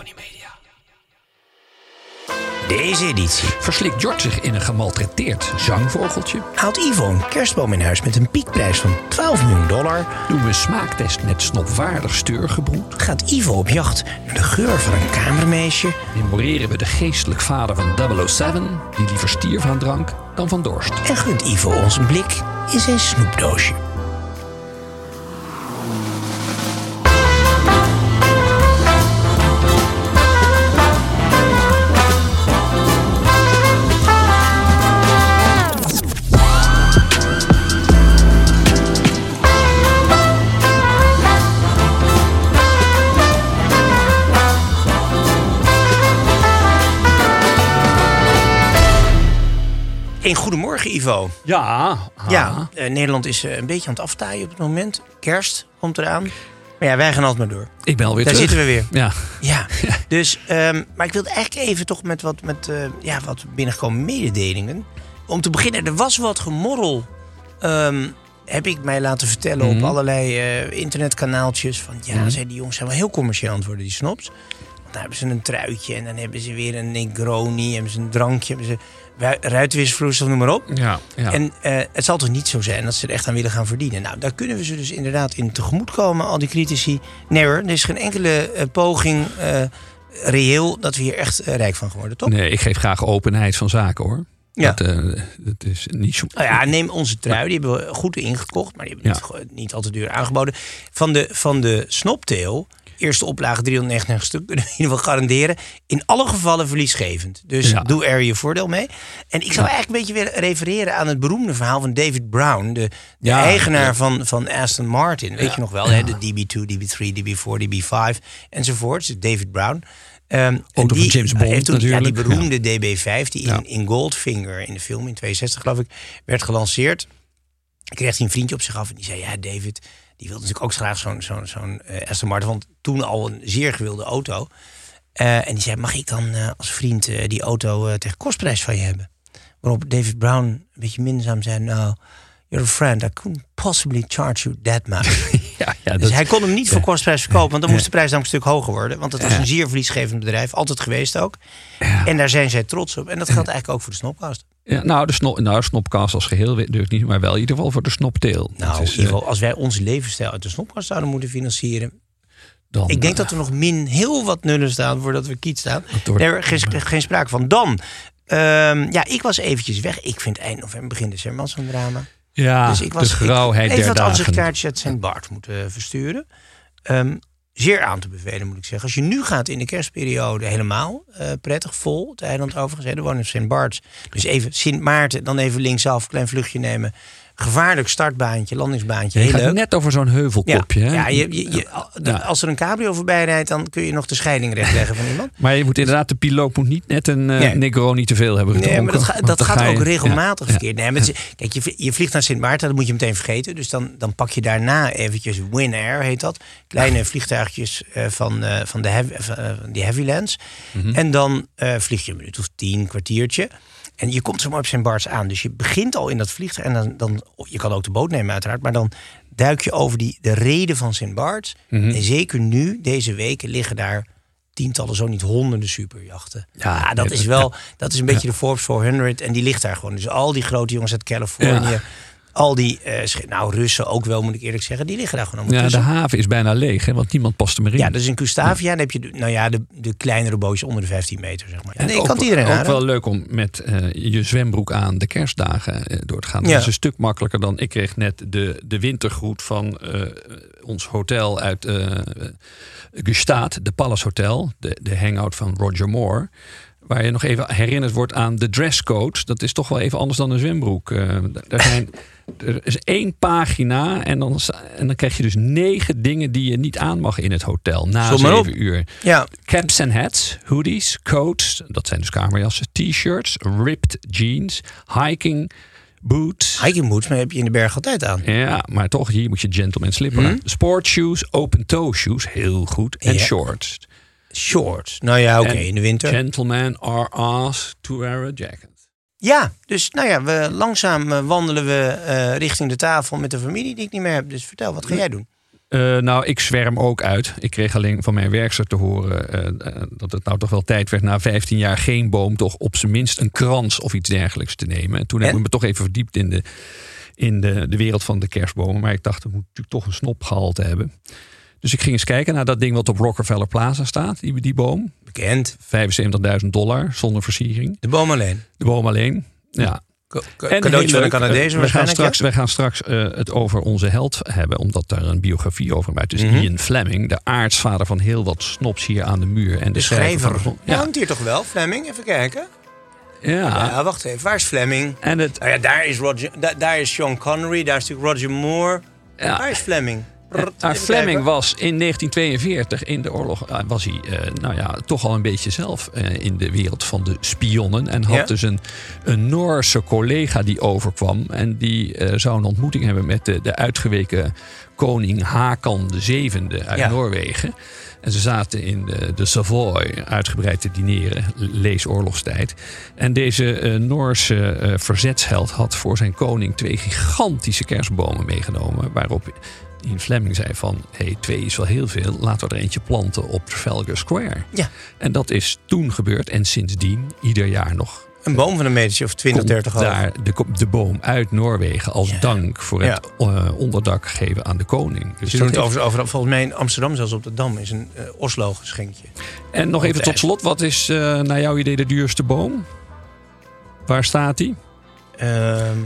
Tony Media. Deze editie Verslikt George zich in een gemaltreteerd zangvogeltje? haalt Ivo een kerstboom in huis met een piekprijs van 12 miljoen dollar. Doen we een smaaktest met snopwaardig steurgebroed? Gaat Ivo op jacht naar de geur van een kamermeisje. Memoreren we de geestelijk vader van 007, die liever stierf aan drank dan van dorst? En gunt Ivo ons een blik in zijn snoepdoosje. Goedemorgen Ivo. Ja, Ja, eh, Nederland is eh, een beetje aan het aftaaien op het moment. Kerst komt eraan. Maar ja, wij gaan altijd maar door. ik ben alweer Daar terug. zitten we weer. Ja, Ja, dus, ehm, maar ik wilde eigenlijk even toch met wat, met, eh, ja, wat binnengekomen mededelingen. Om te beginnen, er was wat gemorrel, ehm, heb ik mij laten vertellen Mhm. op allerlei eh, internetkanaaltjes. Van ja, zei die jongens zijn wel heel commercieel aan het worden, die snops. Want dan hebben ze een truitje en dan hebben ze weer een Negroni, hebben ze een drankje, hebben ze ru- ruitwisvloeistof, noem maar op. ja, ja. En eh, het zal toch niet zo zijn dat ze er echt aan willen gaan verdienen. Nou, daar kunnen we ze dus inderdaad in tegemoet komen, al die critici. Nee hoor, er is geen enkele eh, poging eh, reëel dat we hier echt rijk van geworden, toch? nee, ik geef graag openheid van zaken hoor. Ja. Dat, dat is niet zo. Nou ja, neem onze trui, die hebben we goed ingekocht, maar die hebben we Ja. niet, niet al te duur aangeboden. Van de, van de snopteel, eerste oplage 399 stuk, kunnen we in ieder geval garanderen. In alle gevallen verliesgevend. Dus Ja. doe er je voordeel mee. En ik zou eigenlijk een beetje willen refereren aan het beroemde verhaal van David Brown, de, eigenaar van, van Aston Martin. Weet je nog wel, hè? de DB2, DB3, DB4, DB5 enzovoort. David Brown. Ehm, en van James Bond heeft toen, Ja, die natuurlijk. beroemde DB5, die in, in Goldfinger in de film in 62 geloof ik, werd gelanceerd kreeg hij een vriendje op zich af en die zei: Ja, David, die wilde natuurlijk ook graag zo'n zo'n zo'n eh, Aston Martin, want toen al een zeer gewilde auto. Eh, en die zei: Mag ik dan eh, als vriend die auto tegen kostprijs van je hebben? Waarop David Brown een beetje minzaam zei: Nou, you're a friend, I couldn't possibly charge you that much. Ja, ja, dus dat, hij kon hem niet voor kostprijs verkopen, want dan moest de prijs namelijk een stuk hoger worden. Want het was een zeer verliesgevend bedrijf, altijd geweest ook. En daar zijn zij trots op. En dat geldt eigenlijk ook voor de Snopcast. Ja, nou, de snop, nou, snopcast als geheel weet ik niet, maar wel in ieder geval voor de snopteel. Nou, is, eh, als wij onze levensstijl uit de Snopcast zouden moeten financieren, dan, Ik denk eh, dat er nog min heel wat nullen staan voordat we kiet staan. wordt- Daar is geen, sprake van. Dan, ehm, ja, ik was eventjes weg. Ik vind eind november, begin december zo'n drama. Ja, dus ik was de grauwheid ik, der dagen. ansichtkaartjes uit zijn baard moeten versturen. Ehm, zeer aan te bevelen, moet ik zeggen. Als je nu gaat in de kerstperiode, helemaal eh, prettig, vol. Het eiland overigens, er wonen Sint Barts. Dus even Sint Maarten, dan even linksaf, klein vluchtje nemen. Gevaarlijk startbaantje, landingsbaantje, Je gaat leuk. net over zo'n heuvelkopje. Ja, hè? ja, je, je, je- de- Ja. als er een cabrio voorbij rijdt, dan kun je nog de scheiding rechtleggen van iemand. Maar je moet inderdaad, de piloot moet niet net een eh Nee. Negroni te veel hebben gedronken. Nee, maar dat, ga- gaat ga ook regelmatig verkeerd. Nee, maar het is- kijk, je, je vliegt naar Sint Maarten, dat moet je meteen vergeten. Dus dan, dan pak je daarna eventjes Win Air, heet dat. Kleine vliegtuigjes eh, van, eh, van de heavy, die Heavylands. Mhm. En dan vlieg je een minuut of tien, kwartiertje. En je komt zomaar op zijn Barts aan. Dus je begint al in dat vliegtuig. En dan, dan, je kan ook de boot nemen uiteraard. Maar dan duik je over die, de reden van Sint Barts. Mhm. En zeker nu, deze weken, liggen daar tientallen, zo niet honderden superjachten. Ja, Ja, dat is wel, dat is een beetje de Forbes 400 en die ligt daar gewoon. Dus al die grote jongens uit Californië, Ja. Al die, eh, nou Russen ook wel moet ik eerlijk zeggen, die liggen daar gewoon allemaal Ja, de haven is bijna leeg, hè, want niemand past er meer in. Ja, dus in Gustavia dan heb je de, nou ja, de, de kleinere bootjes onder de 15 meter, zeg maar. En kan het iedereen ook wel leuk om met eh, je zwembroek aan de kerstdagen eh, door te gaan. Dat Ja. is een stuk makkelijker dan... Ik kreeg net de, de wintergroet van ons hotel uit Gestaat, de Palace Hotel. De, de hangout van Roger Moore. Waar je nog even herinnerd wordt aan de dresscode. Dat is toch wel even anders dan een zwembroek. Eh, daar zijn, er is één pagina en dan, en dan krijg je dus negen dingen die je niet aan mag in het hotel. Na zeven uur. Ja, Caps en hats, hoodies, coats, dat zijn dus kamerjassen, t-shirts, ripped jeans, hiking boots. hiking boots, maar heb je in de berg altijd aan. Ja, maar toch, hier moet je gentleman slipperen. Sportshoes, open toe shoes, heel goed. En shorts. Shorts. Nou ja, oké, in de winter. Gentlemen are asked to wear a jacket. Ja, dus nou ja, we, langzaam eh, wandelen we eh, richting de tafel met de familie die ik niet meer heb. Dus vertel, wat ga jij doen? Eh, nou, ik zwerm ook uit. Ik kreeg alleen van mijn werkster te horen dat het nou toch wel tijd werd na 15 jaar geen boom, toch op zijn minst een krans of iets dergelijks te nemen. En toen heb En? ik me toch even verdiept in de, in de, de wereld van de kerstbomen. Maar ik dacht, het moet natuurlijk toch een snopgehalte hebben. Dus ik ging eens kijken naar dat ding wat op Rockefeller Plaza staat, die, die boom. Bekend. 75.000 dollar zonder versiering. De boom alleen. De boom alleen. Ja, ca- en cadeautje van een Canadees we gaan straks, ja? wij gaan straks eh, het over onze held hebben, omdat daar een biografie over maakt. Dus Mhm. Ian Fleming, de aartsvader van heel wat snops hier aan de muur. En de, De schrijver. van de- Ja. Ja, hangt hier toch wel, Fleming? Even kijken. ja. Ja, wacht even. Waar is Fleming? En het, Nou ja, daar is, Roger, da- daar is Sean Connery, daar is natuurlijk Roger Moore. Ja. Waar is Fleming? Maar even Fleming kijken. was in 1942 in de oorlog, eh, was hij eh, nou ja, toch al een beetje zelf eh, in de wereld van de spionnen. En had Ja. dus een, een Noorse collega die overkwam. En die eh, zou een ontmoeting hebben met de, de uitgeweken koning Hakan VII uit Ja. Noorwegen. En ze zaten in de, de Savoy uitgebreid te dineren, lees oorlogstijd. En deze eh, Noorse eh, verzetsheld had voor zijn koning twee gigantische kerstbomen meegenomen. Waarop Ian Fleming zei van, hé, hey, twee is wel heel veel. Laten we er eentje planten op Trafalgar Square. Ja, En dat is toen gebeurd. En sindsdien, ieder jaar nog, een boom van een metertje of 20, komt 30 hoog. daar de, de boom uit Noorwegen als Ja. dank voor het eh, onderdak geven aan de koning. Dus het over, over, volgens mij in Amsterdam, zelfs op de Dam, is een eh, Oslo geschenkje. En nog even tot slot, wat is eh, naar jouw idee de duurste boom? Waar staat die? Ehm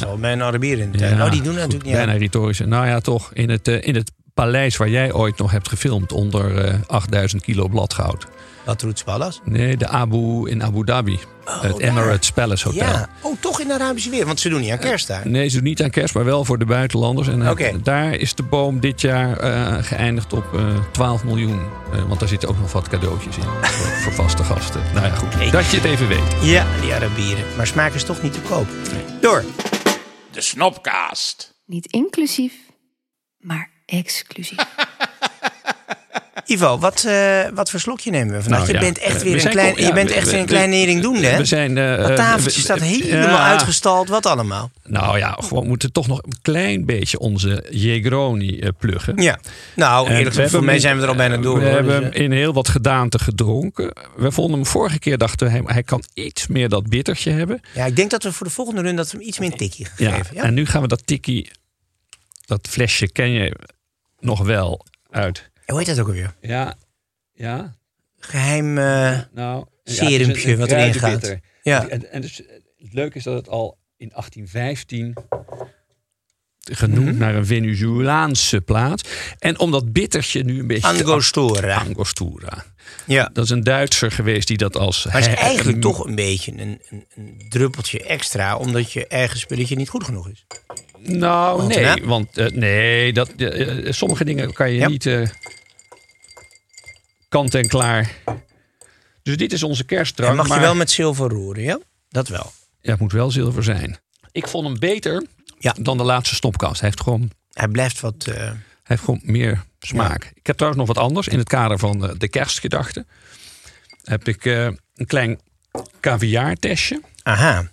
dat mijn Arabier in de. Nou, die doen het natuurlijk niet Bijna retorische. Nou ja, toch. In het, eh, in het paleis waar jij ooit nog hebt gefilmd onder eh 8000 kilo bladgoud. Wat Palace? Nee, de Abu in Abu Dhabi. het daar. Emirates Palace Hotel. Ja. Oh, toch in de Arabische wereld, want ze doen niet aan kerst daar. Nee, ze doen niet aan kerst, maar wel voor de buitenlanders. En eh, daar is de boom dit jaar eh, geëindigd op eh 12 miljoen. Eh, want daar zitten ook nog wat cadeautjes in voor, voor vaste gasten. Nou ja, goed. Dat je het even weet. Ja, die Arabieren. Maar smaak is toch niet te koop. Door. De Snopcast. Niet inclusief, maar exclusief. Ivo, wat, eh, wat voor slokje nemen we vandaag? Nou, je ja, bent echt eh, weer we een klein, ja, je bent we- echt we- weer een we- klein nering doen, hè? We zijn... eh, Dat tafeltje we- staat we- helemaal ja, uitgestald. Wat allemaal? Nou ja, gewoon moeten toch nog een klein beetje onze Jegroni eh, pluggen. Ja. Nou, eerlijk we gezegd, voor mij zijn we er al bijna door. We hoor. hebben Dus, hem eh, in heel wat gedaante gedronken. We vonden hem vorige keer, dachten we, hij, hij kan iets meer dat bittertje hebben. ja, ik denk dat we voor de volgende run dat we hem iets meer tikkie Ja, gegeven. Ja, En nu gaan we dat tikkie, dat flesje ken je nog wel uit. Hoe heet dat ook alweer? Ja, ja, Geheim. eh, nou. Serumpje ja, is wat erin gaat. Ja. En, en dus, het leuke is dat het al in 1815 genoemd Mhm. naar een Venezolaanse plaats. En om dat bittertje nu een beetje... te- Angostura. Angostura. Ja. Dat is een Duitser geweest die dat als... Maar het is eigenlijk he- toch een beetje een, een, een druppeltje extra, omdat je ergens spulletje niet goed genoeg is. Nou, Want, nee. hè? Want eh, nee, dat, eh, eh, sommige dingen kan je Ja. niet kant en klaar. Dus dit is onze kerstdrank. En mag je wel met zilver roeren, ja? Dat wel. Ja, het moet wel zilver zijn. Ik vond hem beter Ja. dan de laatste stopkast. Hij heeft gewoon, Hij blijft wat. eh, hij heeft gewoon meer smaak. Ik heb trouwens nog wat anders. In het kader van eh, de kerstgedachte heb ik eh, een klein caviar-testje. aha.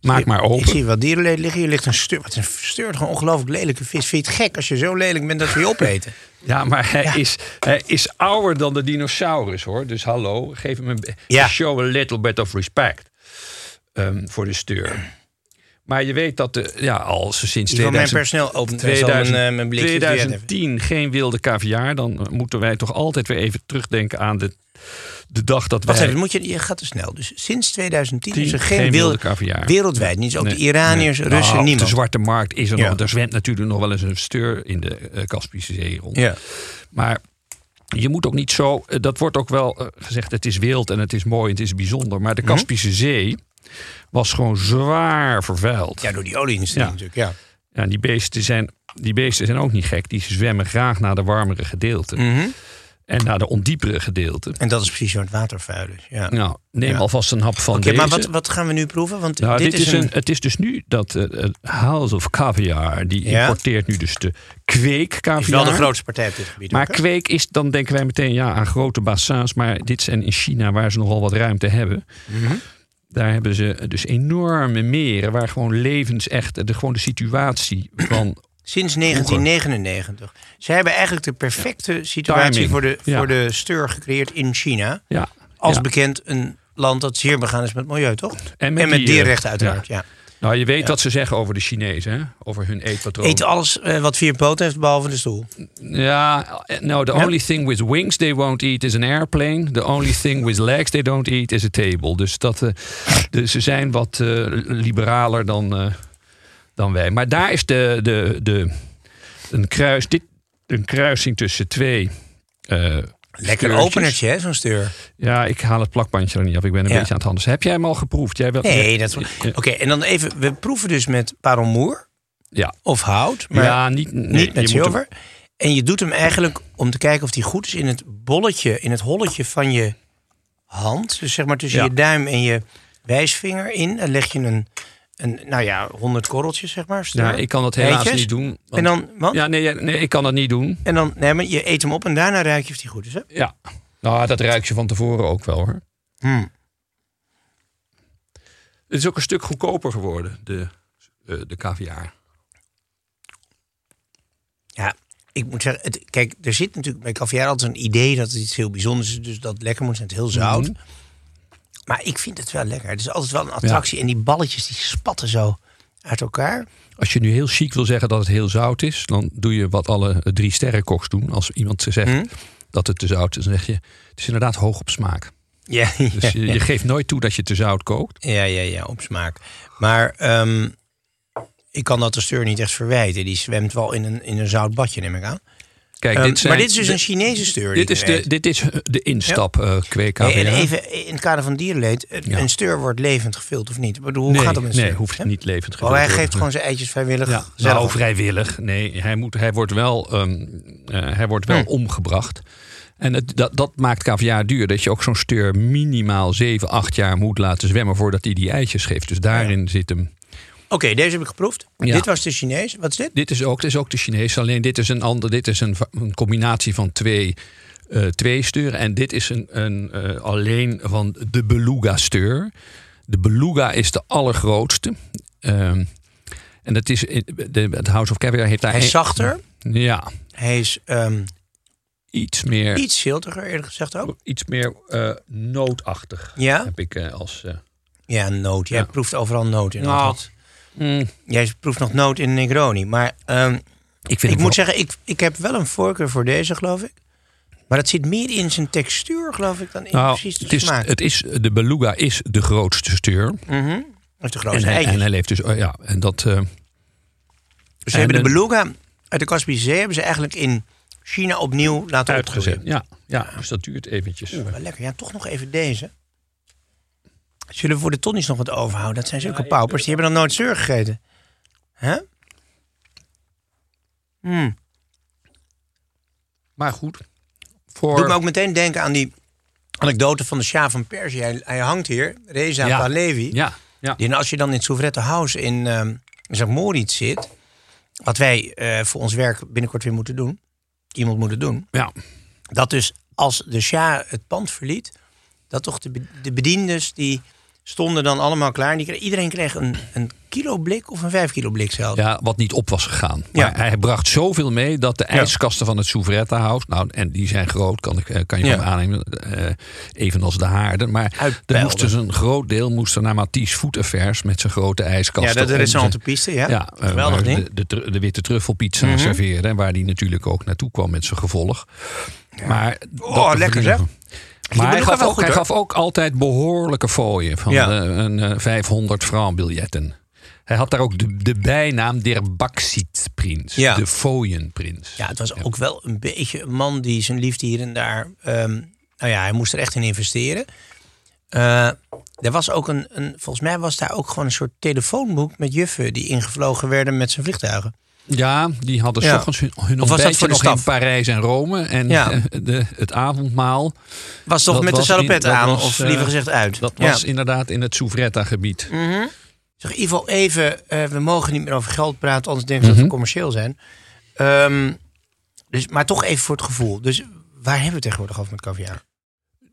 Maak maar Ik open. zie wat dierenleed liggen. Hier ligt een steur. Wat een steurt gewoon ongelooflijk lelijke vis. Vind je het gek als je zo lelijk bent dat we je opeten? Ja, maar hij, Ja. Is, hij is ouder dan de dinosaurus hoor. Dus hallo, geef hem een Ja. show a little bit of respect ehm, voor de steur. Maar je weet dat de, ja, al sinds Van mijn 2000, personeel opent 2000 mijn, mijn blik 2010 geen wilde caviar, dan moeten wij toch altijd weer even terugdenken aan de, de dag dat Wacht wij... even, moet je, je gaat te snel. Dus sinds 2010 Tien, is er geen, geen wilde caviar. Wereldwijd niet. Ook Nee, de Iraniërs, nee. Russen, Nou, op niemand. de zwarte markt is er Ja. nog. Er zwemt natuurlijk nog wel eens een steur in de eh, Kaspische Zee rond. Ja. Maar je moet ook niet zo. eh, Dat wordt ook wel eh, gezegd: het is wild en het is mooi en het is bijzonder. Maar de Mhm. Kaspische Zee was gewoon zwaar vervuild. ja, door die olieindustrie Ja. natuurlijk. Ja. Ja, die, beesten zijn, die beesten zijn ook niet gek. Die zwemmen graag naar de warmere gedeelten. Mhm. En naar de ondiepere gedeelten. En dat is precies waar het water vuil is. Ja. Nou, neem Ja. alvast een hap van maar deze. wat, wat gaan we nu proeven? Want Nou, dit, is een... het is dus nu dat eh, eh, House of Caviar, die Ja. importeert nu dus de kweek is caviar. wel de grootste partij op dit gebied. Maar ook, kweek is, dan denken wij meteen ja, aan grote bassins. Maar dit zijn in China, waar ze nogal wat ruimte hebben. Mhm. Daar hebben ze dus enorme meren waar gewoon levensecht, de, gewoon de situatie van. Sinds 1999. Ze hebben eigenlijk de perfecte situatie Timing. voor de, Ja. voor de steur gecreëerd in China. Ja, Als bekend een land dat zeer begaan is met milieu, toch? En met en met uiteraard, ja. Nou, je weet wat ze zeggen over de Chinezen, hè? over hun eetpatroon. Eten alles eh, wat vier poten heeft, behalve de stoel. Ja, no, the only thing with wings they won't eat is an airplane. The only thing with legs they don't eat is a table. Dus, dat, eh, dus ze zijn wat eh, liberaler dan, eh, dan wij. Maar daar is de, de, de, een, kruis, dit, een kruising tussen twee. eh, Lekker openertje, hè, zo'n steur. Ja, ik haal het plakbandje er niet af. Ik ben een Ja. beetje aan het handelen. Heb jij hem al geproefd? Jij wel, Nee, dat is... Ja. Oké, en dan even... We proeven dus met parelmoer Ja, of hout. Maar ja niet, nee, niet met zilver. En je doet hem eigenlijk om te kijken of die goed is in het bolletje, in het holletje van je hand. Dus zeg maar tussen Ja. je duim en je wijsvinger in. Dan leg je een, een nou ja, 100 korreltjes, zeg maar. ja, ik kan dat helaas niet doen. want- En dan, wat? ja, nee, nee, ik kan dat niet doen. En dan, nee, maar je eet hem op en daarna ruik je of die goed is, hè? Ja. Nou, dat ruik je van tevoren ook wel hoor. Hmm. Het is ook een stuk goedkoper geworden, de, eh, de caviar. Ja, ik moet zeggen, het, kijk, er zit natuurlijk bij caviar altijd een idee dat het iets heel bijzonders is. Dus dat het lekker moet zijn, het heel zout. Mhm. Maar ik vind het wel lekker. Het is altijd wel een attractie. En die balletjes die spatten zo uit elkaar. Als je nu heel chic wil zeggen dat het heel zout is, dan doe je wat alle drie sterrenkoks doen. Als iemand ze zegt Hm? dat het te zout is, dan zeg je het is inderdaad hoog op smaak. Ja, Dus je, je geeft nooit toe dat je te zout kookt. ja, ja, ja, op smaak. Maar ehm, ik kan dat de steur niet echt verwijten. Die zwemt wel in een, in een zout badje, neem ik aan. Kijk, Ehm, dit zijn, maar dit is dus de- een Chinese steur. dit is de, dit is de instap eh en even in het kader van dierenleed. Een Ja. een steur wordt levend gevuld of niet? Ik bedoel, hoe nee, gaat dat met een nee, steur? hoeft Hè? niet levend Oh, gewild hij geeft gewoon zijn eitjes vrijwillig Ja, zelf. nou, vrijwillig. Nee, hij, moet, hij wordt wel, ehm, eh, hij wordt wel Hm. omgebracht. En het, dat, dat maakt caviar duur. Dat je ook zo'n steur minimaal 7, 8 jaar moet laten zwemmen voordat hij die eitjes geeft. Dus daarin zit hem. Oké, deze heb ik geproefd. Ja. Dit was de Chinees. Wat is dit? Dit is ook, dit is ook de Chinese. Alleen dit is een ander. Dit is een, een combinatie van twee, eh, twee steuren. En dit is een, een, eh, alleen van de beluga steur. De beluga is de allergrootste. Ehm, en dat is, in- de, het House of Caviar heeft daar Hij is zachter. Ja, Hij is ehm, iets meer, iets ziltiger, eerlijk gezegd ook. iets meer eh, nootachtig. Ja? Heb ik eh, als. eh, Ja, noot. Jij Ja. proeft overal noot in. Nou. Mm, Jij proeft nog noot in Negroni. Maar ehm, ik vind ik moet wel- zeggen, ik, ik heb wel een voorkeur voor deze, geloof ik. Maar het zit meer in zijn textuur, geloof ik, dan in Nou, precies de het is, smaak. het is, de beluga is de grootste steur. Mhm. Dat de En grootste hij, eitjes. en hij leeft dus. oh ja, en dat. Dus ze hebben de en- beluga uit de Kaspische Zee... hebben ze eigenlijk in China opnieuw laten uitgezet. Ja, ja, dus dat duurt eventjes. Oeh, lekker. Ja, toch nog even deze. Zullen we voor de tonnies nog wat overhouden? Dat zijn zulke paupers. Die hebben nog nooit zeur gegeten. Hè? Hmm. Maar goed. Voor, Doet me ook meteen denken aan die anekdote van de Shah van Perzië. Hij, hij hangt hier, Reza Ja. Pahlavi. Ja, ja. Die, en als je dan in het Souvrette House in, ehm St. Moritz zit... wat wij eh, voor ons werk binnenkort weer moeten doen... iemand moeten doen... ja. dat dus als de Shah het pand verliet... dat toch de, de bediendes die stonden dan allemaal klaar. Die kreeg- iedereen kreeg een, een kilo blik of een vijf kilo blik zelfs. Ja, wat niet op was gegaan. Maar Ja. hij bracht zoveel mee dat de ijskasten van het Souvretta House... Nou, en die zijn groot, kan, ik, eh, kan je Ja. me aannemen. eh, evenals de haarden. Maar er moest dus een groot deel moest er naar Mathies Food Affairs... met zijn grote ijskasten. Ja, dat de restaurante piste, ja. Ja, eh, Geweldig ding. de, de, de witte truffelpizza Mhm. serveerde. En waar die natuurlijk ook naartoe kwam met zijn gevolg. Maar Oh, lekker, zeg. Maar hij gaf, wel ook, goed, hij hoor. gaf ook altijd behoorlijke fooien. Van Ja. eh, een eh, 500 franc biljetten. Hij had daar ook de, de bijnaam der Baksietprins. Ja. De fooienprins. Ja, het was ook wel een beetje een man die zijn liefde hier en daar... ehm, nou ja, hij moest er echt in investeren. Eh, er was ook een, een... Volgens mij was daar ook gewoon een soort telefoonboek met juffen... die ingevlogen werden met zijn vliegtuigen. Ja, die hadden s Ja. ochtends hun, hun Of was dat ontbijtje voor de nog in? Parijs en Rome. En Ja. eh, de, het avondmaal, Was toch met de salopet in- dat aan, was, of eh, liever gezegd uit. dat Ja. was inderdaad in het Souvretta-gebied. Zeg, Ivo, even, eh, we mogen niet meer over geld praten, anders denken ze Mhm. dat we commercieel zijn. Ehm, dus, maar toch even voor het gevoel. Dus waar hebben we tegenwoordig over met caviar?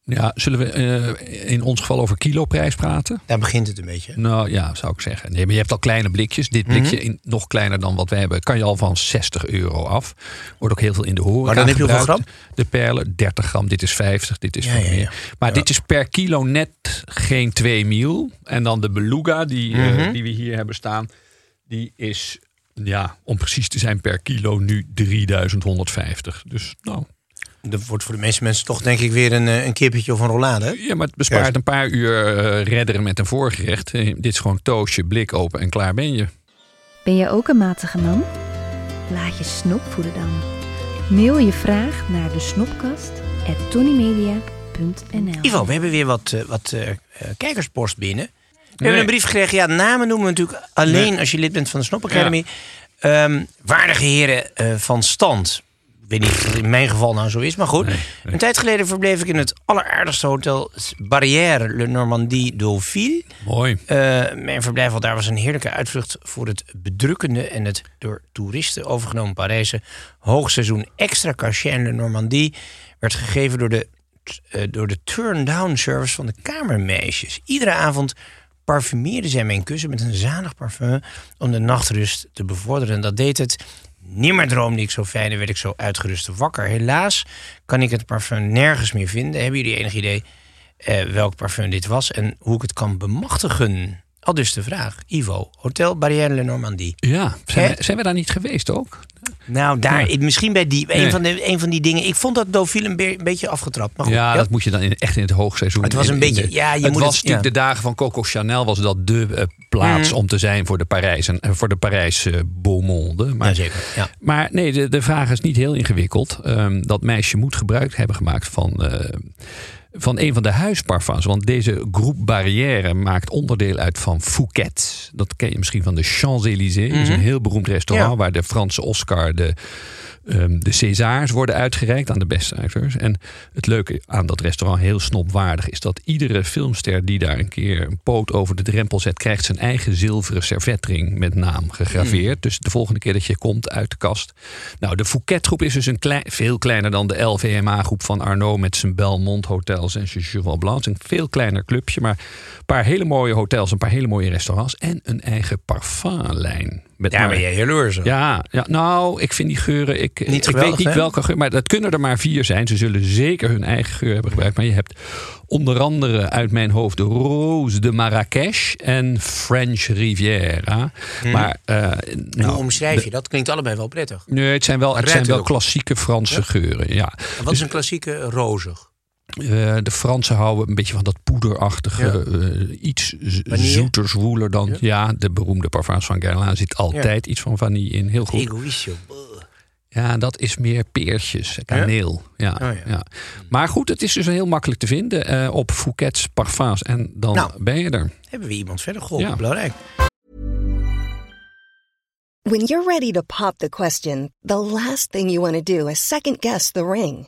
Ja, zullen we eh, in ons geval over kiloprijs praten? Daar begint het een beetje. Nou ja, zou ik zeggen. Nee, maar je hebt al kleine blikjes. Dit blikje, Mhm. in, nog kleiner dan wat wij hebben, kan je al van 60 euro af. Wordt ook heel veel in de horeca Maar dan heb je hoeveel gebruikt. De perlen, 30 gram. Dit is 50, dit is Ja, veel ja, ja. meer. Maar dit is per kilo net geen 2 mil. En dan de beluga die, eh, Mhm. die we hier hebben staan, die is, ja, om precies te zijn, per kilo nu 3150. Dus nou, Dat wordt voor de meeste mensen toch denk ik weer een, eh, een kippetje of een rollade. ja, maar het bespaart Juist. een paar uur eh, redderen met een voorgerecht. Eh, dit is gewoon toastje, blik open en klaar ben je. Ben je ook een matige man? Laat je snop voeden dan. Mail je vraag naar de snopkast at tonymedia.nl Ivo, we hebben weer wat, wat kijkerspost binnen. We Nee. hebben een brief gekregen. Ja, namen noemen we natuurlijk alleen als je lid bent van de Snop Academy. Ehm, waardige heren eh, van stand. Ik weet niet of dat in mijn geval nou zo is, maar goed. Nee, nee. Een tijd geleden verbleef ik in het alleraardigste hotel Barrière Le Normandie Dauphine. Mooi. Eh, mijn verblijf al daar was een heerlijke uitvlucht voor het bedrukkende en het door toeristen overgenomen Parijse hoogseizoen. Extra cachet in de Normandie werd gegeven door de, eh, door de turn-down service van de kamermeisjes. Iedere avond parfumeerde zij mijn kussen met een zalig parfum om de nachtrust te bevorderen. En dat deed het. Nimmer droomde ik zo fijn en werd ik zo uitgerust wakker. Helaas kan ik het parfum nergens meer vinden. Hebben jullie enig idee eh, welk parfum dit was en hoe ik het kan bemachtigen? Al dus de vraag. Ivo, Hotel Barrière Le Normandie. Ja, zijn, we, zijn we daar niet geweest ook? Nou, daar, Ja. misschien bij die, een, Nee. van de, een van die dingen. Ik vond dat Dauphine een, be- een beetje afgetrapt. Maar goed, ja, dat moet je dan in, echt in het hoogseizoen. Het was een in- beetje- ja, je het moet was het- natuurlijk ja. de dagen van Coco Chanel was dat de eh, plaats Mhm. om te zijn voor de Parijs en eh, voor de Parijs eh beau monde. Maar, Jazeker, ja. maar nee, de, de vraag is niet heel ingewikkeld. Ehm, dat meisje moet gebruik hebben gemaakt van, van een van de huisparfums. Want deze groep Barrière maakt onderdeel uit van Fouquet. Dat ken je misschien van de Champs-Élysées. Dat is een heel beroemd restaurant Mhm. Ja. waar de Franse Oscar de ehm, de Césars worden uitgereikt aan de beste acteurs. En het leuke aan dat restaurant, heel snopwaardig, is dat iedere filmster die daar een keer een poot over de drempel zet, krijgt zijn eigen zilveren servetring met naam gegraveerd. Dus de volgende keer dat je komt uit de kast. Nou, de Fouquet-groep is dus een klein, veel kleiner dan de LVMA-groep van Arnaud met zijn Belmont Hotels en zijn Cheval Blanc. Een veel kleiner clubje, maar paar hele mooie hotels, een paar hele mooie restaurants en een eigen parfumlijn. Met Daar maar- ben je jaloers op. ja, ja, nou, ik vind die geuren. Ik, ik weet niet hè? welke geur, maar dat kunnen er maar vier zijn. Ze zullen zeker hun eigen geur hebben gebruikt. Maar je hebt onder andere uit mijn hoofd de Rose de Marrakesh en French Riviera. Maar, eh, En hoe nou, omschrijf je dat? Klinkt allebei wel prettig. nee, het zijn wel, het zijn wel klassieke Franse geuren. Ja. En wat is een klassieke rozig? Eh, de Fransen houden een beetje van dat poederachtige, eh, iets Vanille? zoeter, zwoeler dan. Ja. Ja, de beroemde parfums van Guerlain zit altijd iets van vanille in. Heel goed. Ja, dat is meer peertjes, kaneel. Ja? Oh, ja. ja. Maar goed, het is dus heel makkelijk te vinden eh, op Fouquet's Parfums. En dan Nou. ben je er. Hebben we iemand verder geholpen? Ja. Belangrijk. When you're ready to pop the question, the last thing you want to do is second guess the ring.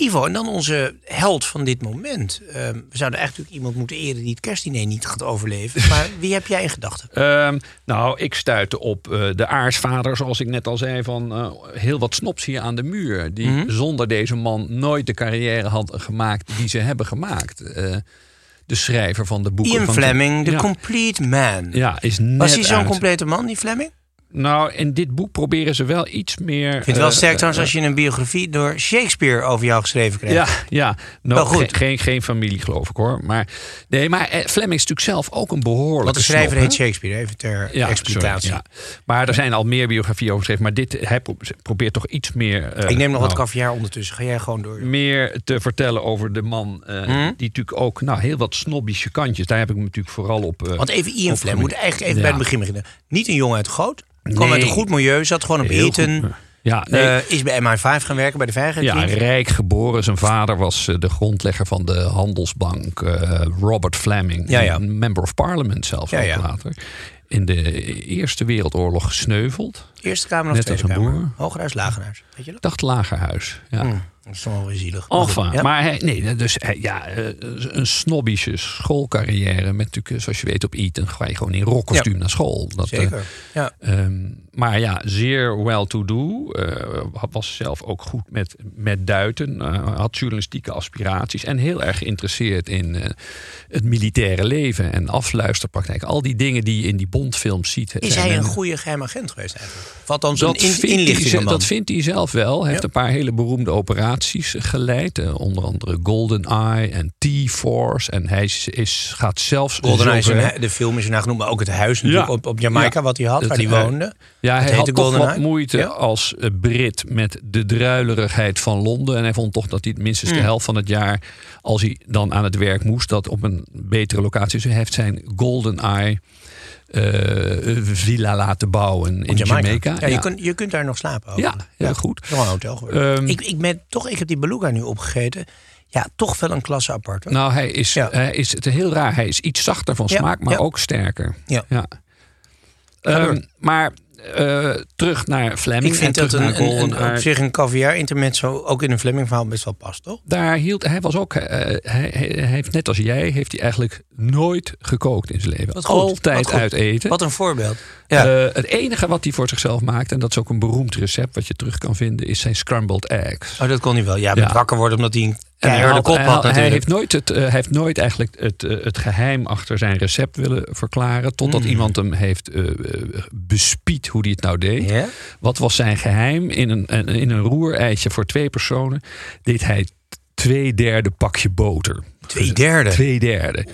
Ivo, en dan onze held van dit moment. Ehm, we zouden eigenlijk iemand moeten eren die het kerstdiner niet gaat overleven. Maar wie heb jij in gedachten? Ehm, nou, ik stuitte op eh, de aarsvader, zoals ik net al zei, van eh, heel wat snops hier aan de muur. Die Mhm. zonder deze man nooit de carrière hadden gemaakt die ze hebben gemaakt. Eh, de schrijver van de boeken. Ian van Fleming, The ja, Complete Man. Ja, is net Was hij zo'n complete man, die Fleming? Nou, in dit boek proberen ze wel iets meer... Ik vind het wel eh, sterk trouwens als je een biografie door Shakespeare over jou geschreven krijgt. Ja, ja. Nou, Wel goed. ge- geen, geen familie, geloof ik hoor. Maar, nee, maar eh, Fleming is natuurlijk zelf ook een behoorlijke Want de schrijver snop, heet? Shakespeare, even ter Ja, explicatie. sorry, ja. Maar er zijn al meer biografieën over geschreven. Maar dit, hij pro- probeert toch iets meer... eh, Ik neem nog wat nou, caviar ondertussen. Ga jij gewoon door. meer te vertellen over de man. eh, Mhm. Die natuurlijk ook nou, heel wat snobbische kantjes. Daar heb ik me natuurlijk vooral op. eh, Want even Ian Fleming, we moeten eigenlijk even Ja. bij het begin beginnen. Niet een jongen uit Goot. Kwam Nee. uit een goed milieu, zat gewoon op heel Eton. goed. Ja, nee, eh, is bij MI5 gaan werken, bij de ja, veiligheidsdienst. rijk geboren. Zijn vader was eh, de grondlegger van de handelsbank. eh, Robert Fleming. Ja, ja. Een member of parliament zelfs Ja, ja. later. In de Eerste Wereldoorlog gesneuveld. Eerste Kamer of Net Tweede als een Kamer? boer. Hogerhuis, Lagerhuis. Weet je dat? Dacht Lagerhuis. Ja. Hm, dat is toch wel weer zielig. Maar goed, Enfin, ja. maar hij, nee, dus hij- ja, eh, een snobbische schoolcarrière. Met natuurlijk, zoals je weet, op Eton ga je gewoon in rockkostuum naar school. Dat, eh, Zeker. Ja. Ehm, maar ja, zeer well-to-do. eh, was zelf ook goed met, met duiten. had journalistieke aspiraties. En heel erg geïnteresseerd in het militaire leven. En afluisterpraktijk. Al die dingen die je in die Bondfilms ziet. Is hij een goede geheim agent geweest eigenlijk? Althans een dat, in, vindt hij, ze- inlichtingenman? dat vindt hij zelf wel. Hij heeft een paar hele beroemde operaties geleid. eh, onder andere Golden Eye en T-Force. En hij is, is, gaat zelfs GoldenEye is zover- een- de film is ernaar genoemd, maar ook het huis natuurlijk Ja. op, op Jamaica Ja. wat hij had, waar hij eh, woonde. Ja, hij had toch GoldenEye? wat moeite Ja. als eh, Brit met de druilerigheid van Londen. En hij vond toch dat hij minstens Mm. de helft van het jaar, als hij dan aan het werk moest, dat op een betere locatie. Dus hij heeft zijn Golden Eye eh, villa laten bouwen in Jamaica. Ja, Je, kunt, je kunt daar nog slapen. ook. ja, heel goed. Wel een hotel geworden. Ehm, ik, ik, ben toch, ik heb die beluga nu opgegeten. Ja, toch wel een klasse apart. hoor. Nou, hij is, Ja. hij is het heel raar. Hij is iets zachter van Ja, smaak, maar ja. ook sterker. Ja. Ja. Ehm, maar eh, terug naar Fleming. ik vind en dat een, naar een, een- op zich een caviar intermezzo ook in een Fleming verhaal best wel past, toch? Daar hield hij was ook. eh, hij, hij heeft net als jij heeft hij eigenlijk nooit gekookt in zijn leven. Wat goed, Altijd uit eten. Wat een voorbeeld. Ja. Eh, het enige wat hij voor zichzelf maakt, en dat is ook een beroemd recept wat je terug kan vinden, is zijn scrambled eggs. oh, dat kon hij wel. Ja, met Ja. wakker worden omdat hij een En hij, keiharde had- kop hij, had heeft nooit, het, eh, hij heeft nooit eigenlijk het, eh, het geheim achter zijn recept willen verklaren. Totdat Mm. iemand hem heeft eh, bespied hoe hij het nou deed. Wat was zijn geheim? In een, een- in een roereitje voor twee personen deed hij twee derde pakje boter. Twee derde? Twee derde.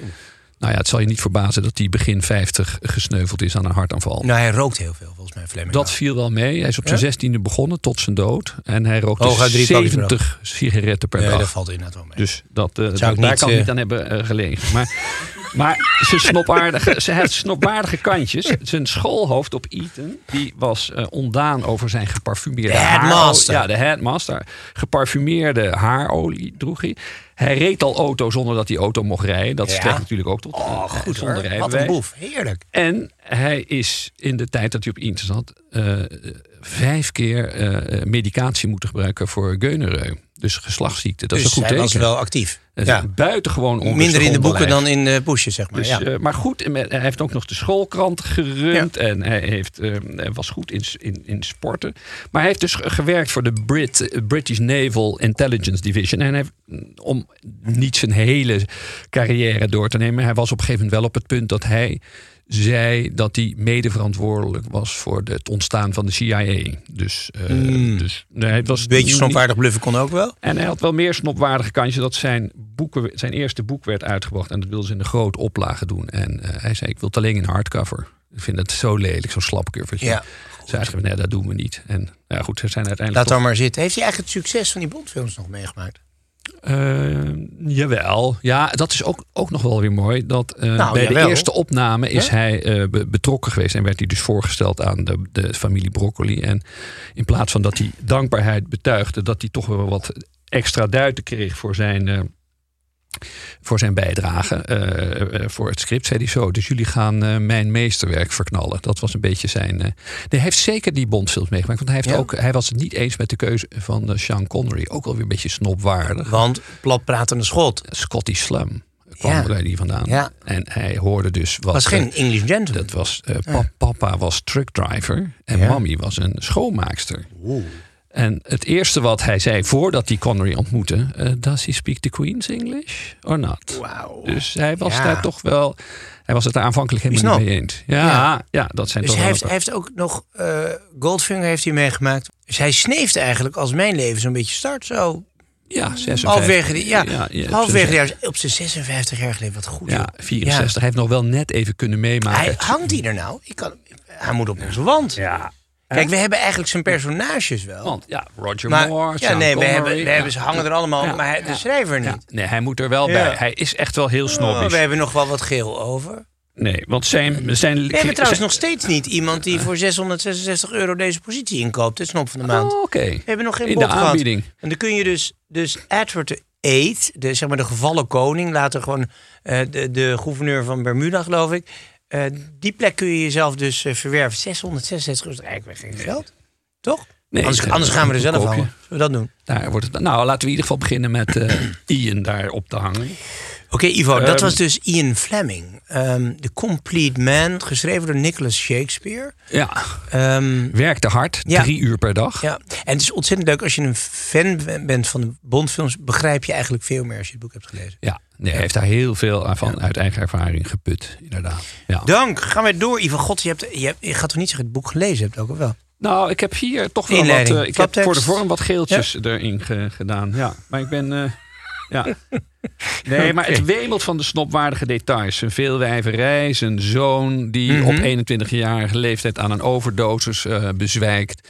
Nou ja, het zal je niet verbazen dat hij begin 50 gesneuveld is aan een hartaanval. Nou, hij rookt heel veel volgens mij, Fleming. Dat viel wel mee. Hij is op zijn Ja? zestiende begonnen tot zijn dood. En hij rookte Hooguit drie pakjes per dag. 70 sigaretten per Nee, dag. dat valt inderdaad wel mee. Dus dat, dat- ik daar niet, kan eh, niet aan hebben eh, gelegen. Maar, maar zijn snopaardige, zijn het snopwaardige kantjes. Zijn schoolhoofd op Eton, die was eh, ontdaan over zijn geparfumeerde De headmaster. Ja, de headmaster. Geparfumeerde haarolie droeg hij. Hij reed al auto zonder dat hij auto mocht rijden. Dat Ja. strekt natuurlijk ook tot oh, eh, goed zonder hoor. Wat een boef. Heerlijk. En hij is in de tijd dat hij op Eton zat... eh, vijf keer medicatie moeten gebruiken voor Geunereu. Dus geslachtsziekte. Dat dus is een goed hij teken. was wel actief. Ja. buitengewoon Minder in de boeken dan in de poesjes, zeg maar. Dus, ja. eh, maar goed, met- hij heeft ook nog de schoolkrant gerund. En hij, heeft, eh, hij was goed in, in, in sporten. Maar hij heeft dus gewerkt voor de Brit, British Naval Intelligence Division. En hij, om niet zijn hele carrière door te nemen... hij was op een gegeven moment wel op het punt dat hij zei dat hij mede verantwoordelijk was voor het ontstaan van de CIA. Dus, eh, dus nee, het was Een beetje snopwaardig bluffen kon ook wel. en hij had wel meer snopwaardige kantjes dat zijn, boeken, zijn eerste boek werd uitgebracht. En dat wilde ze in een grote oplage doen. En eh, hij zei, ik wil het alleen in hardcover. Ik vind het zo lelijk, zo'n slapcovertje. Ja. Zij zei, nee, dat doen we niet. En nou ja, goed, ze zijn uiteindelijk... Laat dan maar zitten. Heeft hij eigenlijk het succes van die Bondfilms nog meegemaakt? Eh, jawel. Ja, dat is ook, ook nog wel weer mooi. Dat eh, Nou, bij jawel. de eerste opname is hij eh, be- betrokken geweest. En werd hij dus voorgesteld aan de, de familie Broccoli. En in plaats van dat hij dankbaarheid betuigde... dat hij toch wel wat extra duiten kreeg voor zijn... voor zijn bijdrage eh, eh, voor het script. Zei hij zo, dus jullie gaan eh, mijn meesterwerk verknallen. Dat was een beetje zijn... nee, hij heeft zeker die Bondfilms meegemaakt. Want hij, heeft Ja. ook, hij was het niet eens met de keuze van Sean Connery. Ook alweer een beetje snopwaardig. Want platpratende schot. Scotty Slum kwam Ja. bij die vandaan. Ja. En hij hoorde dus wat... was geen English gentleman. dat was, pa- Papa was truckdriver en Ja. mammy was een schoonmaakster. En het eerste wat hij zei voordat hij Connery ontmoette... eh does he speak the Queen's English or not? Dus hij was Ja. daar toch wel... Hij was het daar aanvankelijk helemaal niet mee eens. Ja, ja. Ja. dat zijn Dus toch hij wel heeft, hij heeft ook nog eh, Goldfinger heeft hij meegemaakt. Dus hij sneeft eigenlijk als mijn leven zo'n beetje start. Zo Ja, 56. halverwege de, ja, ja, ja, de jaar. Op zijn 56 jaar geleden. Wat goed. ja, joh. 64. Hij heeft nog wel net even kunnen meemaken. Hij, hangt hij er nou? Ik kan, hij moet op onze wand. Ja. Kijk, we hebben eigenlijk zijn personages wel. Want ja, Roger maar, Moore, ja, nee, we hebben, we ja. hebben, ze hangen er allemaal, Ja, maar hij, de schrijver niet. nee, hij moet er wel bij. Hij is echt wel heel Oh, snobbish. we hebben nog wel wat geel over. Nee, want zijn... zijn We hebben trouwens nog steeds niet iemand die voor 666 euro deze positie inkoopt. Het snop van de maand. Oh, Oké. We hebben nog geen In de gehad. aanbieding. En dan kun je dus, dus Edward VIII, de, zeg maar de gevallen koning, later gewoon eh, de, de gouverneur van Bermuda, geloof ik. Eh, die plek kun je jezelf dus eh, verwerven. 666 euro is eigenlijk weer geen geld. Toch? Nee, anders, het- anders gaan we er zelf hangen. Zullen we dat doen? Daar wordt het, nou, laten we in ieder geval beginnen met eh, Ian daar op te hangen. Oké, Ivo, dat Ehm, was dus Ian Fleming. Ehm The Complete Man, geschreven door Nicholas Shakespeare. Ja, Ehm, werkte hard, Ja. drie uur per dag. ja, en het is ontzettend leuk als je een fan bent van de Bondfilms, begrijp je eigenlijk veel meer als je het boek hebt gelezen. Ja, nee, hij heeft daar heel veel van uit eigen ervaring geput, inderdaad. Ja. Dank, gaan we door. Ivo, god, je, hebt, je, hebt, je gaat toch niet zeggen het boek gelezen hebt ook, of wel? Nou, ik heb hier toch wel wat. Inleiding, eh, ik heb voor de vorm wat geeltjes erin ge- gedaan. Ja, maar ik ben. eh, ja. Nee, maar het wemelt van de snopwaardige details. Zijn veelwijverij, zijn zoon die Mhm. op 21-jarige leeftijd aan een overdosis eh, bezwijkt.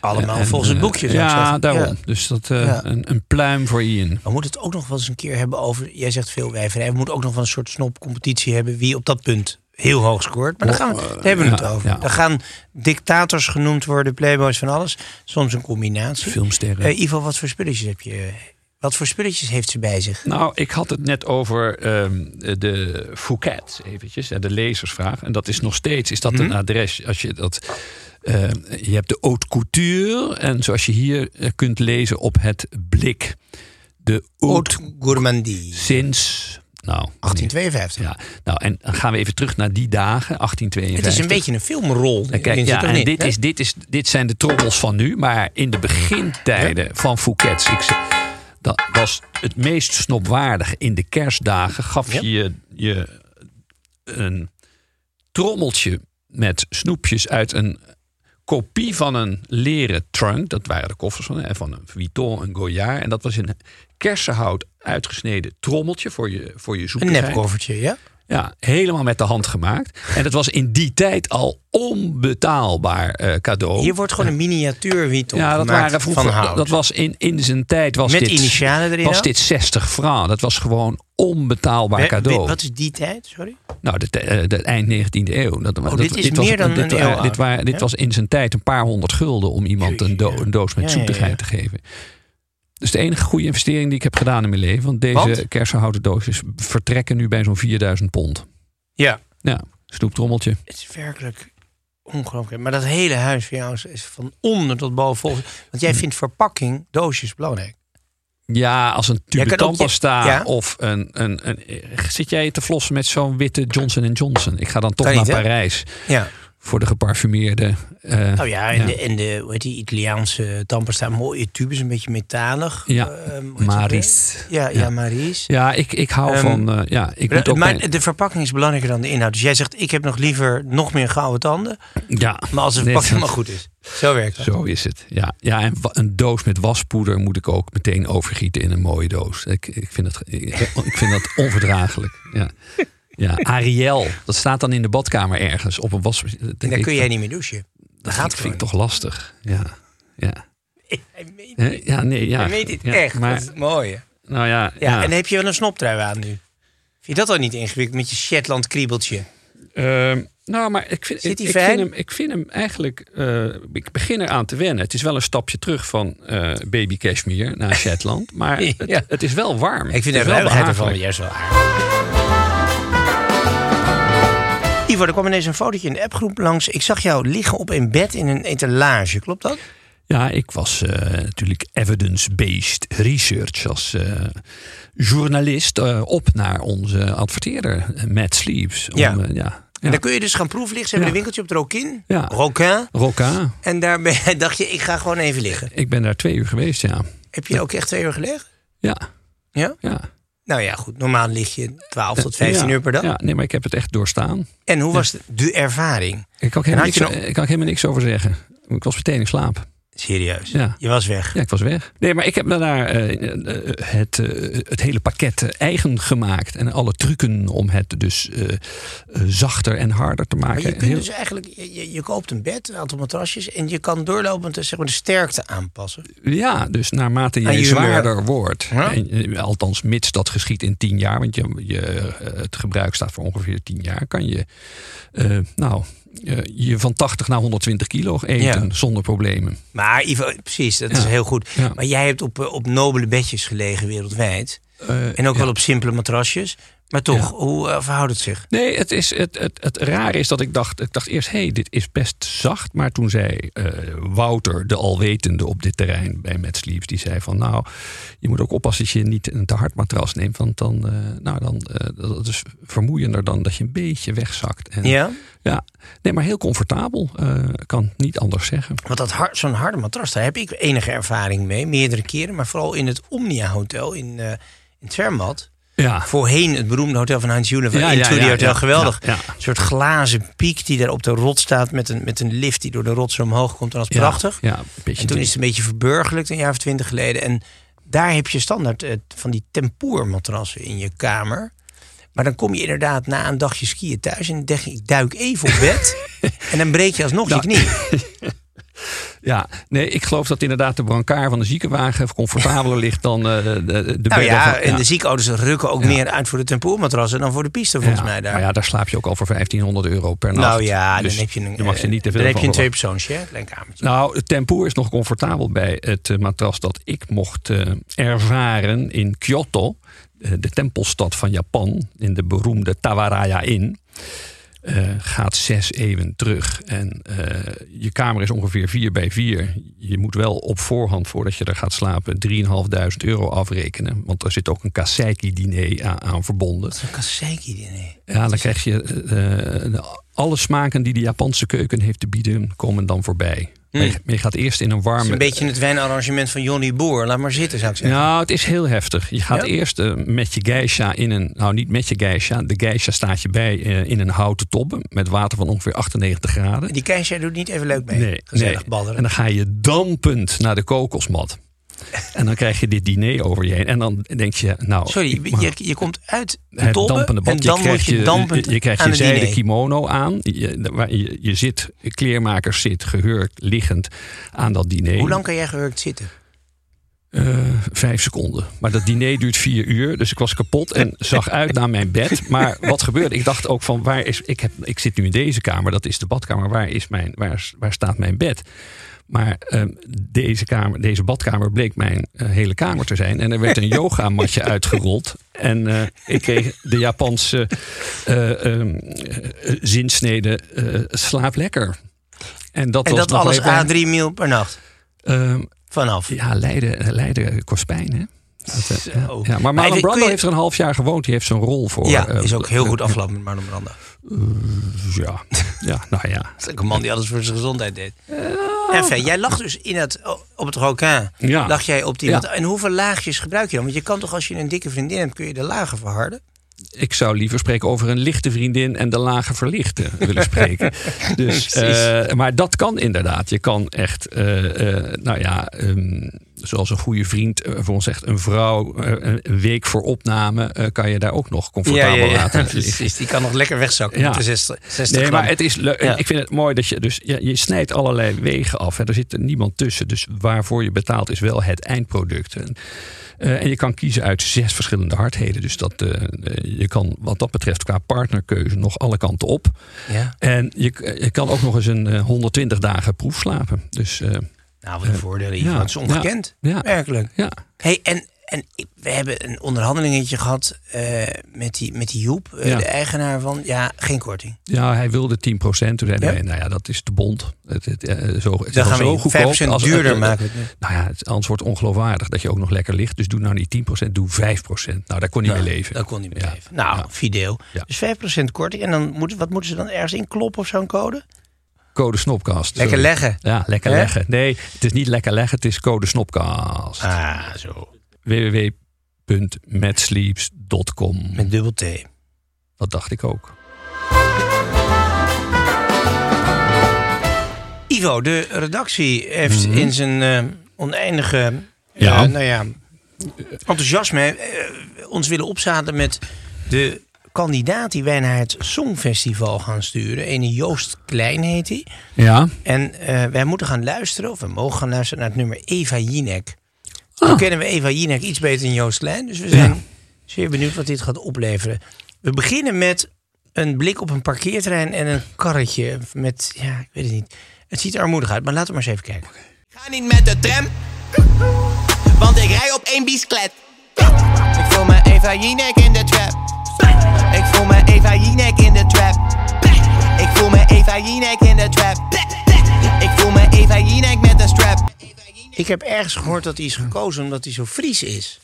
Allemaal En, volgens het eh, boekje, Ja, zeggen. daarom. Ja. Dus dat, eh, Ja. een, een pluim voor Ian. We moeten het ook nog wel eens een keer hebben over... Jij zegt veel wijverij. We moeten ook nog wel een soort snopcompetitie hebben... wie op dat punt heel hoog scoort. Maar daar, gaan we, daar hebben we het over. ja. Daar gaan dictators genoemd worden, playboys van alles. Soms een combinatie. Filmsterren. Eh, Ivo, wat voor spulletjes heb je? Wat voor spulletjes heeft ze bij zich? Nou, ik had het net over ehm, de Fouquet, eventjes, en de lezersvraag. En dat is nog steeds, is dat Mhm. een adres, als je dat... ehm, je hebt de haute couture en zoals je hier eh, kunt lezen op het blik. De haute Haute gourmandie. sinds... Nou, 1852. Ja, nou, en dan gaan we even terug naar die dagen, 1852. Het is een beetje een filmrol. En Kijk, ja, toch en niet, dit, hè? is, dit, is, dit zijn de trommels van nu. Maar in de begintijden van Fouquet's... Ik, dat was het meest snopwaardige. In de kerstdagen gaf je je, je een trommeltje met snoepjes uit een kopie van een leren trunk. Dat waren de koffers van, van een Vuitton, een Goyard. En dat was een kersenhout uitgesneden trommeltje voor je, voor je Een zoekigheid. nepkoffertje, ja? Ja, helemaal met de hand gemaakt. En het was in die tijd al onbetaalbaar eh, cadeau. Hier wordt gewoon een miniatuur Vuitton ja, dat waren vroeger. van hout. Dat was in, in zijn tijd was Met dit, initialen erin was dit 60 francs. Dat was gewoon onbetaalbaar cadeau. Wat is die tijd? Sorry. Nou, de, eh, de eind 19e eeuw. Dat, dat- Oh, dit is was, meer dan dit, een eeuw. Dit, waren- dit Ja? was in zijn tijd een paar honderd gulden om iemand een, do- Jeetje. een doos met ja, zoetigheid ja. te geven. Dus de enige goede investering die ik heb gedaan in mijn leven. Want deze Want? kersenhouten doosjes vertrekken nu bij zo'n 4000 pond. Ja. Ja, snoeptrommeltje. Het is werkelijk ongelooflijk. Maar dat hele huis van jou is- is van onder tot boven vol. Want Hm. jij vindt verpakking, doosjes belangrijk. Ja, als een tube tandpasta ja. of een, een, een... Zit jij te flossen met zo'n witte Johnson Johnson? Ik ga dan toch naar hè? Parijs Ja. Voor de geparfumeerde... eh, Nou ja, en, ja. De, en de, hoe heet die Italiaanse tandpasta, mooie tubes, een beetje metalig. Ja, die Maris. Ja, ja, Ja. Maris. Ja, ik, ik hou Ehm, van... eh, ja, ik moet ook maar de verpakking is belangrijker dan de inhoud. Dus jij zegt, ik heb nog liever nog meer gouden tanden. ja, Maar als de verpakking dat- maar goed is. Zo werkt het. Zo is het. Ja, ja en een doos met waspoeder moet ik ook meteen overgieten in een mooie doos. Ik, ik, vind, ik, ik vind dat onverdraaglijk. Ja. Ja, Ariel, dat staat dan in de badkamer ergens op een was. En dan kun jij niet meer douchen. Dat gaat vind, ik toch lastig. Ja, ja. Hij meent, ja nee, ja. hij meent dit Ja, echt. Maar, dat is het mooie. nou ja, Ja. En heb je wel een snoptrui aan nu? Vind je dat al niet ingewikkeld met je Shetland kriebeltje? Ehm, nou, maar ik vind, ik, vind, hem, ik vind hem eigenlijk. eh, ik begin eraan te wennen. Het is wel een stapje terug van eh, baby cashmere naar Shetland. Maar het, Ja. het is wel warm. Ik vind het wel ervan behagelijk. juist wel aardig. Ivo, er kwam ineens een fotootje in de appgroep langs. Ik zag jou liggen op een bed in een etalage. Klopt dat? Ja, ik was eh, natuurlijk evidence-based research als eh, journalist eh, op naar onze adverteerder, Matt Sleeves. Om, Ja. ja. En dan kun je dus gaan proefliggen. Ze hebben Ja. een winkeltje op de Rokin. Ja. Rokin. Rocca. En daar ben- dacht je, ik ga gewoon even liggen. Ik ben daar twee uur geweest, ja. Heb je ook echt twee uur gelegen? Ja, Ja? ja. Nou ja, goed. Normaal lig je 12 tot 15 Ja, uur per dag. Ja, nee, maar ik heb het echt doorstaan. En hoe was de, ervaring? Ik kan, niks, nog- ik kan helemaal niks over zeggen. Ik was meteen in slaap. Serieus? Ja. Je was weg. Ja, ik was weg. Nee, maar ik heb daarna eh, eh, het, eh, het hele pakket eigen gemaakt. En alle trucken om het dus zachter en harder te maken. Maar je kunt Heel- dus eigenlijk, je, koopt een bed, een aantal matrasjes en je kan doorlopend zeg maar, de sterkte aanpassen. Ja, dus naarmate je je zwaarder wordt. En, althans, mits dat geschiet in tien jaar. Want je, je, het gebruik staat voor ongeveer tien jaar. Kan je nou, eh, je van 80 naar 120 kilo eten Ja. zonder problemen. Maar Ivo, precies, dat is heel goed. Ja. Maar jij hebt op, eh, op nobele bedjes gelegen wereldwijd. Eh, En ook wel op simpele matrasjes. Maar toch, Ja. hoe eh, verhoudt het zich? Nee, het, is, het, het, het rare is dat ik dacht, ik dacht eerst, hé, hey, dit is best zacht. Maar toen zei eh, Wouter, de alwetende op dit terrein bij Mad die zei van, nou, je moet ook oppassen dat je niet een te hard matras neemt. Want dan, eh, nou, dan dat is vermoeiender dan dat je een beetje wegzakt. En, Ja? ja, nee, maar heel comfortabel. kan niet anders zeggen. Want dat har- zo'n harde matras, daar heb ik enige ervaring mee. Meerdere keren, maar vooral in het Omnia Hotel in, in Zermatt. Ja, Voorheen het beroemde hotel van Heinz Julen van Ja, ja, Hotel. Geweldig. Een soort glazen piek die daar op de rot staat met een, met een lift die door de rots omhoog komt. En dat is prachtig. Ja, een beetje En toen is het een beetje verburgerlijkt een jaar of twintig geleden. En daar heb je standaard eh, van die tempoermatrassen in je kamer. Maar dan kom je inderdaad na een dagje skiën thuis en denk je, ik duik even op bed. en dan breek je alsnog Nou, je knie. Ja, nee, ik geloof dat inderdaad de brancard van de ziekenwagen comfortabeler ligt dan eh, de, de, Nou ja, van- en de ziekenauto's rukken ook meer uit voor de tempoermatrassen dan voor de piste volgens Ja, mij daar. Maar ja, daar slaap je ook al voor 1500 euro per nacht. nou ja, Dus dan heb je een, je mag ze niet te eh, veel dan heb je een twee kamertje. Nou, het tempoer is nog comfortabel bij het eh, matras dat ik mocht ervaren in Kyoto, de tempelstad van Japan, in de beroemde Tawaraya Inn. Eh, gaat zes eeuwen terug. En eh, je kamer is ongeveer 4 bij 4. Je moet wel op voorhand, voordat je er gaat slapen, 3.500 euro afrekenen. Want er zit ook een kaseiki-diner aan, aan verbonden. Een kasseiki diner. Ja, dan krijg je eh, alle smaken die de Japanse keuken heeft te bieden, komen dan voorbij. Maar je- maar je gaat eerst in een warme. is een beetje het wijnarrangement van Johnny Boer. Laat maar zitten, zou ik zeggen. Nou, het is heel heftig. Je gaat Ja? eerst eh, met je geisha in een. Nou, niet met je geisha. De geisha staat je bij eh, in een houten tobbe. Met water van ongeveer 98 graden. Die keisje doet niet even leuk mee. Nee, Gezellig nee. badderen. En dan ga je dampend naar de kokosmat. En dan krijg je dit diner over je heen. En dan denk je, nou. Sorry, mag- je, je komt uit het tobbe dampende bad. en dan je krijgt je dampend je, je krijgt je zijde diner. kimono aan. Je, waar je, je zit, kleermakers zit, gehurkt, liggend aan dat diner. Hoe lang kan jij gehurkt zitten? Eh, vijf seconden. Maar dat diner duurt vier uur. Dus ik was kapot en zag uit naar mijn bed. Maar wat gebeurde? Ik dacht ook van waar is. Ik, heb, ik zit nu in deze kamer, dat is de badkamer. Waar, is mijn, waar, is- waar staat mijn bed? Maar ehm, deze, kamer, deze badkamer bleek mijn eh, hele kamer te zijn. En er werd een yogamatje uitgerold. En eh, ik kreeg de Japanse eh, ehm, eh, zinsnede: slaap lekker. En dat En was dat alles even- A3 mil per nacht. Ehm, Vanaf. ja, Leiden, Leiden kost pijn, hè? Eh, Zo. ja, maar Marlon Brando je- heeft er een half jaar gewoond. Die heeft zo'n rol voor. ja, eh, is ook heel goed eh, afgelopen met Marlon Brando. Ja, ja, nou ja. Dat is ook een man die alles voor zijn gezondheid deed. Enfin, jij lag dus in het, op het rokin. Ja. Lag jij op die... Ja. En hoeveel laagjes gebruik je dan? Want je kan toch als je een dikke vriendin hebt, kun je de lagen verharden? Ik zou liever spreken over een lichte vriendin en de lage verlichte willen spreken. dus, eh, maar dat kan inderdaad. Je kan echt, eh, eh, nou ja, ehm, zoals een goede vriend eh, voor ons zegt, een vrouw eh, een week voor opname, eh, kan je daar ook nog comfortabel laten liggen. Precies, die kan nog lekker wegzakken Ja. met de 60, 60 Nee, gram. maar het is leuk. Ja. Ik vind het mooi dat je dus ja, je snijdt allerlei wegen af. Hè. Er zit er niemand tussen. Dus waarvoor je betaalt is wel het eindproduct. En, en je kan kiezen uit zes verschillende hardheden. Dus dat, je kan wat dat betreft qua partnerkeuze nog alle kanten op. Ja. En je, je kan ook nog eens een eh, 120 dagen proef slapen. Dus Nou, wat een voordelen hiervan. ja, Het is ongekend. ja, ja. Werkelijk. ja. Hey, en, en we hebben een onderhandelingetje gehad eh, met, die, met die Joep, eh, Ja. de eigenaar van. Ja, geen korting. Ja, hij wilde 10%. Toen zei Ja? hij, nou ja, dat is te bond. Het, het, eh, zo, het Dan gaan we zo niet. goedkoop. 5% als- duurder eh, maken het. Nou ja, het, anders wordt het ongeloofwaardig dat je ook nog lekker ligt. Dus doe nou niet 10%, doe 5%. Nou, daar kon hij Nou, mee leven. Dat kon niet meer Ja. leven. Nou, fideel. Dus 5% korting. En dan moet, wat moeten ze dan ergens in kloppen of zo'n code? Code Snopcast. Lekker sorry. leggen. Ja, lekker Hè? leggen. Nee, het is niet lekker leggen, het is code Snopcast. Ah, zo. www.matsleeps.com. Met dubbel T. Dat dacht ik ook. Ivo, de redactie heeft in zijn eh, oneindige eh, Ja. nou ja, enthousiasme eh, ons willen opzadelen met de kandidaat die wij naar het Songfestival gaan sturen. Ene Joost Klein heet hij. Ja. En eh, wij moeten gaan luisteren, of we mogen gaan luisteren naar het nummer Eva Jinek. Nu kennen we Eva Jinek iets beter dan Joost Klein. Dus we zijn zeer benieuwd wat dit gaat opleveren. We beginnen met een blik op een parkeerterrein en een karretje met, ja, ik weet het niet. Het ziet er armoedig uit, maar laten we maar eens even kijken. Ga niet met de tram, want ik rij op één bicyclet. Ik voel me Eva Jinek in de trap. Ik voel me Eva Jinek in de trap. Ik voel me Eva Jinek in de trap. Ik voel me Eva Jinek met een strap. Ik heb ergens gehoord dat hij is gekozen omdat hij zo Fries is.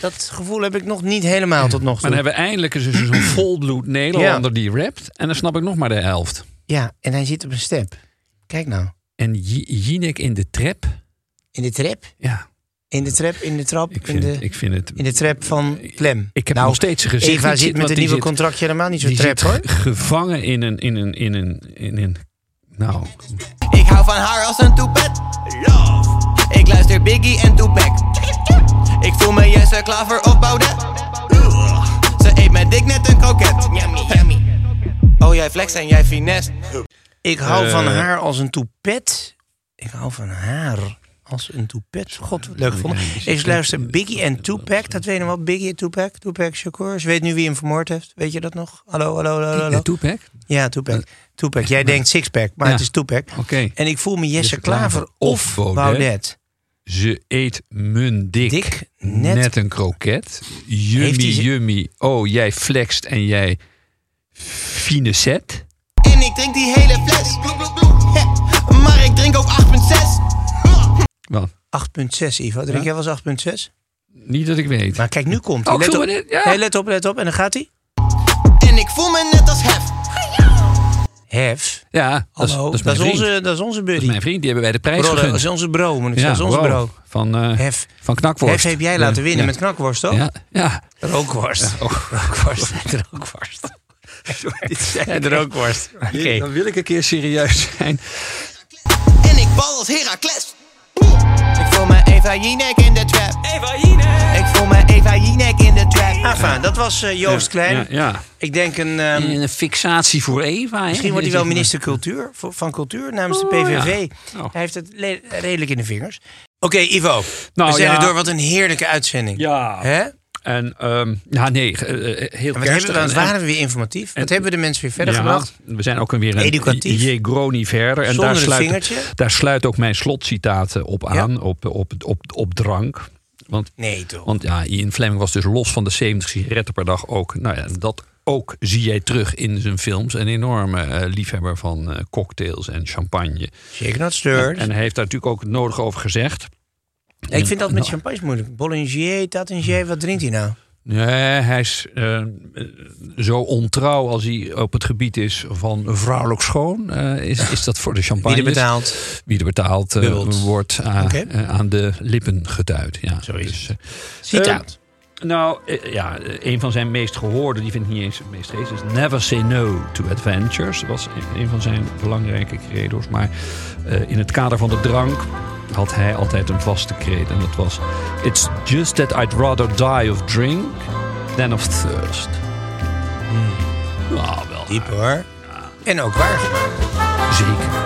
Dat gevoel heb ik nog niet helemaal tot nog Maar toe. dan hebben we eindelijk eens dus zo'n volbloed Nederlander die rapt. En dan snap ik nog maar de helft. Ja, en hij zit op een step. Kijk nou. En Jinek in de trap. In de trap, Ja, in de trap, in de trap, ik in vind, de, ik vind het... in de trap van Clem. Ik heb nou, nog steeds zijn gezicht Eva zit met een nieuwe zit- contractje helemaal niet zo Die trap zit hoor. gevangen in een, in een, in een, in een... Nou, Ik hou van haar als een toepet. Love. Ik luister Biggie en Tupac. Ik voel me Jesse Klaver of Baudet. Ze eet mijn dik net een kroket. Yummy, yummy. Oh, jij flex en jij finesse. Ik hou van Eh. haar als een toepet. Ik hou van haar als een toepet. God, wat leuk gevonden. Even luisteren. Biggie en Tupac. Dat weet je nog wel. Biggie en Tupac. Tupac Shakur. Ze weet nu wie hem vermoord heeft. Weet je dat nog? Hallo, hallo, hallo, hallo. hallo. Tupac? Ja, Tupac. Tupac. Jij denkt sixpack, maar Ja. het is Tupac. Oké. En ik voel me Jesse Jesse Klaver of Baudet. Baudet. Ze eet mun dik. Dik, net- net. een kroket. Yummy, ze- yummy. Oh, jij flext en jij fine set. En ik drink die hele fles. Maar ik drink ook 8,6. Wat? 8.6, Ivo. Drink jij wel eens 8.6? Niet dat ik weet. Maar kijk, nu komt hij. Oh, let, op. ja. Let op, let op. En dan gaat hij. En ik voel me net als Hef. Hef. ja, dat is, Hallo. dat is onze, dat is onze Dat is buddy. mijn vriend. Die hebben wij de prijs Bro, dat is onze bro, moet ik zeggen. Dat is onze bro. Van, eh, Hef. van knakworst. Hef heb jij laten winnen ja. met knakworst, toch? Ja, ja. Rookworst. Rookworst. Rookworst. Rookworst. Oké. Dan wil ik een keer serieus zijn. En ik bal als Heracles. Ik voel me Eva Jinek in de trap. Eva Jinek. Ik voel me Eva Jinek in de trap. Enfin, dat was eh, Joost Klein. Ja, ja. Ik denk een... ehm, Een fixatie voor Eva. hè? Misschien wordt hij wel minister cultuur, van cultuur namens de Oh, PVV. ja. Oh. Hij heeft het redelijk in de vingers. Oké, Ivo. Nou, we zijn ja. er door. Wat een heerlijke uitzending. Ja. Hè? En ehm, ja, nee, eh, heel En wat kerstig. we, waren we weer informatief. Wat en- hebben we de mensen weer verder ja, gebracht? We zijn ook weer een Educatief. Jegroni verder. En Zonder daar sluit, daar sluit ook mijn slotcitaat op Ja? aan, op, op, op, op drank. Want, Nee, toch? want ja, Ian Fleming was dus los van de 70 sigaretten per dag ook. Nou ja, dat ook zie jij terug in zijn films. Een enorme eh, liefhebber van cocktails en champagne. Shaken not stirred. En hij heeft daar natuurlijk ook het nodige over gezegd. Ja, ik vind dat met champagne moeilijk. Bollinger, Tattinger, wat drinkt hij nou? Nee, hij is eh, zo ontrouw als hij op het gebied is van vrouwelijk schoon. eh, is, is dat voor de champagne? Wie er betaalt. Wie er betaald eh, wordt aan, eh, aan de lippen geduid. Ja, Zo is Citaat. nou, ja, een van zijn meest gehoorde, die vind ik niet eens het meest geest, is Never Say No to Adventures. Dat was een- van zijn belangrijke credo's. Maar in het kader van de drank had hij altijd een vaste kreet. En dat was... It's just that I'd rather die of drink than of thirst. Ah, wel. Diep hoor. En ook waar. Zeker.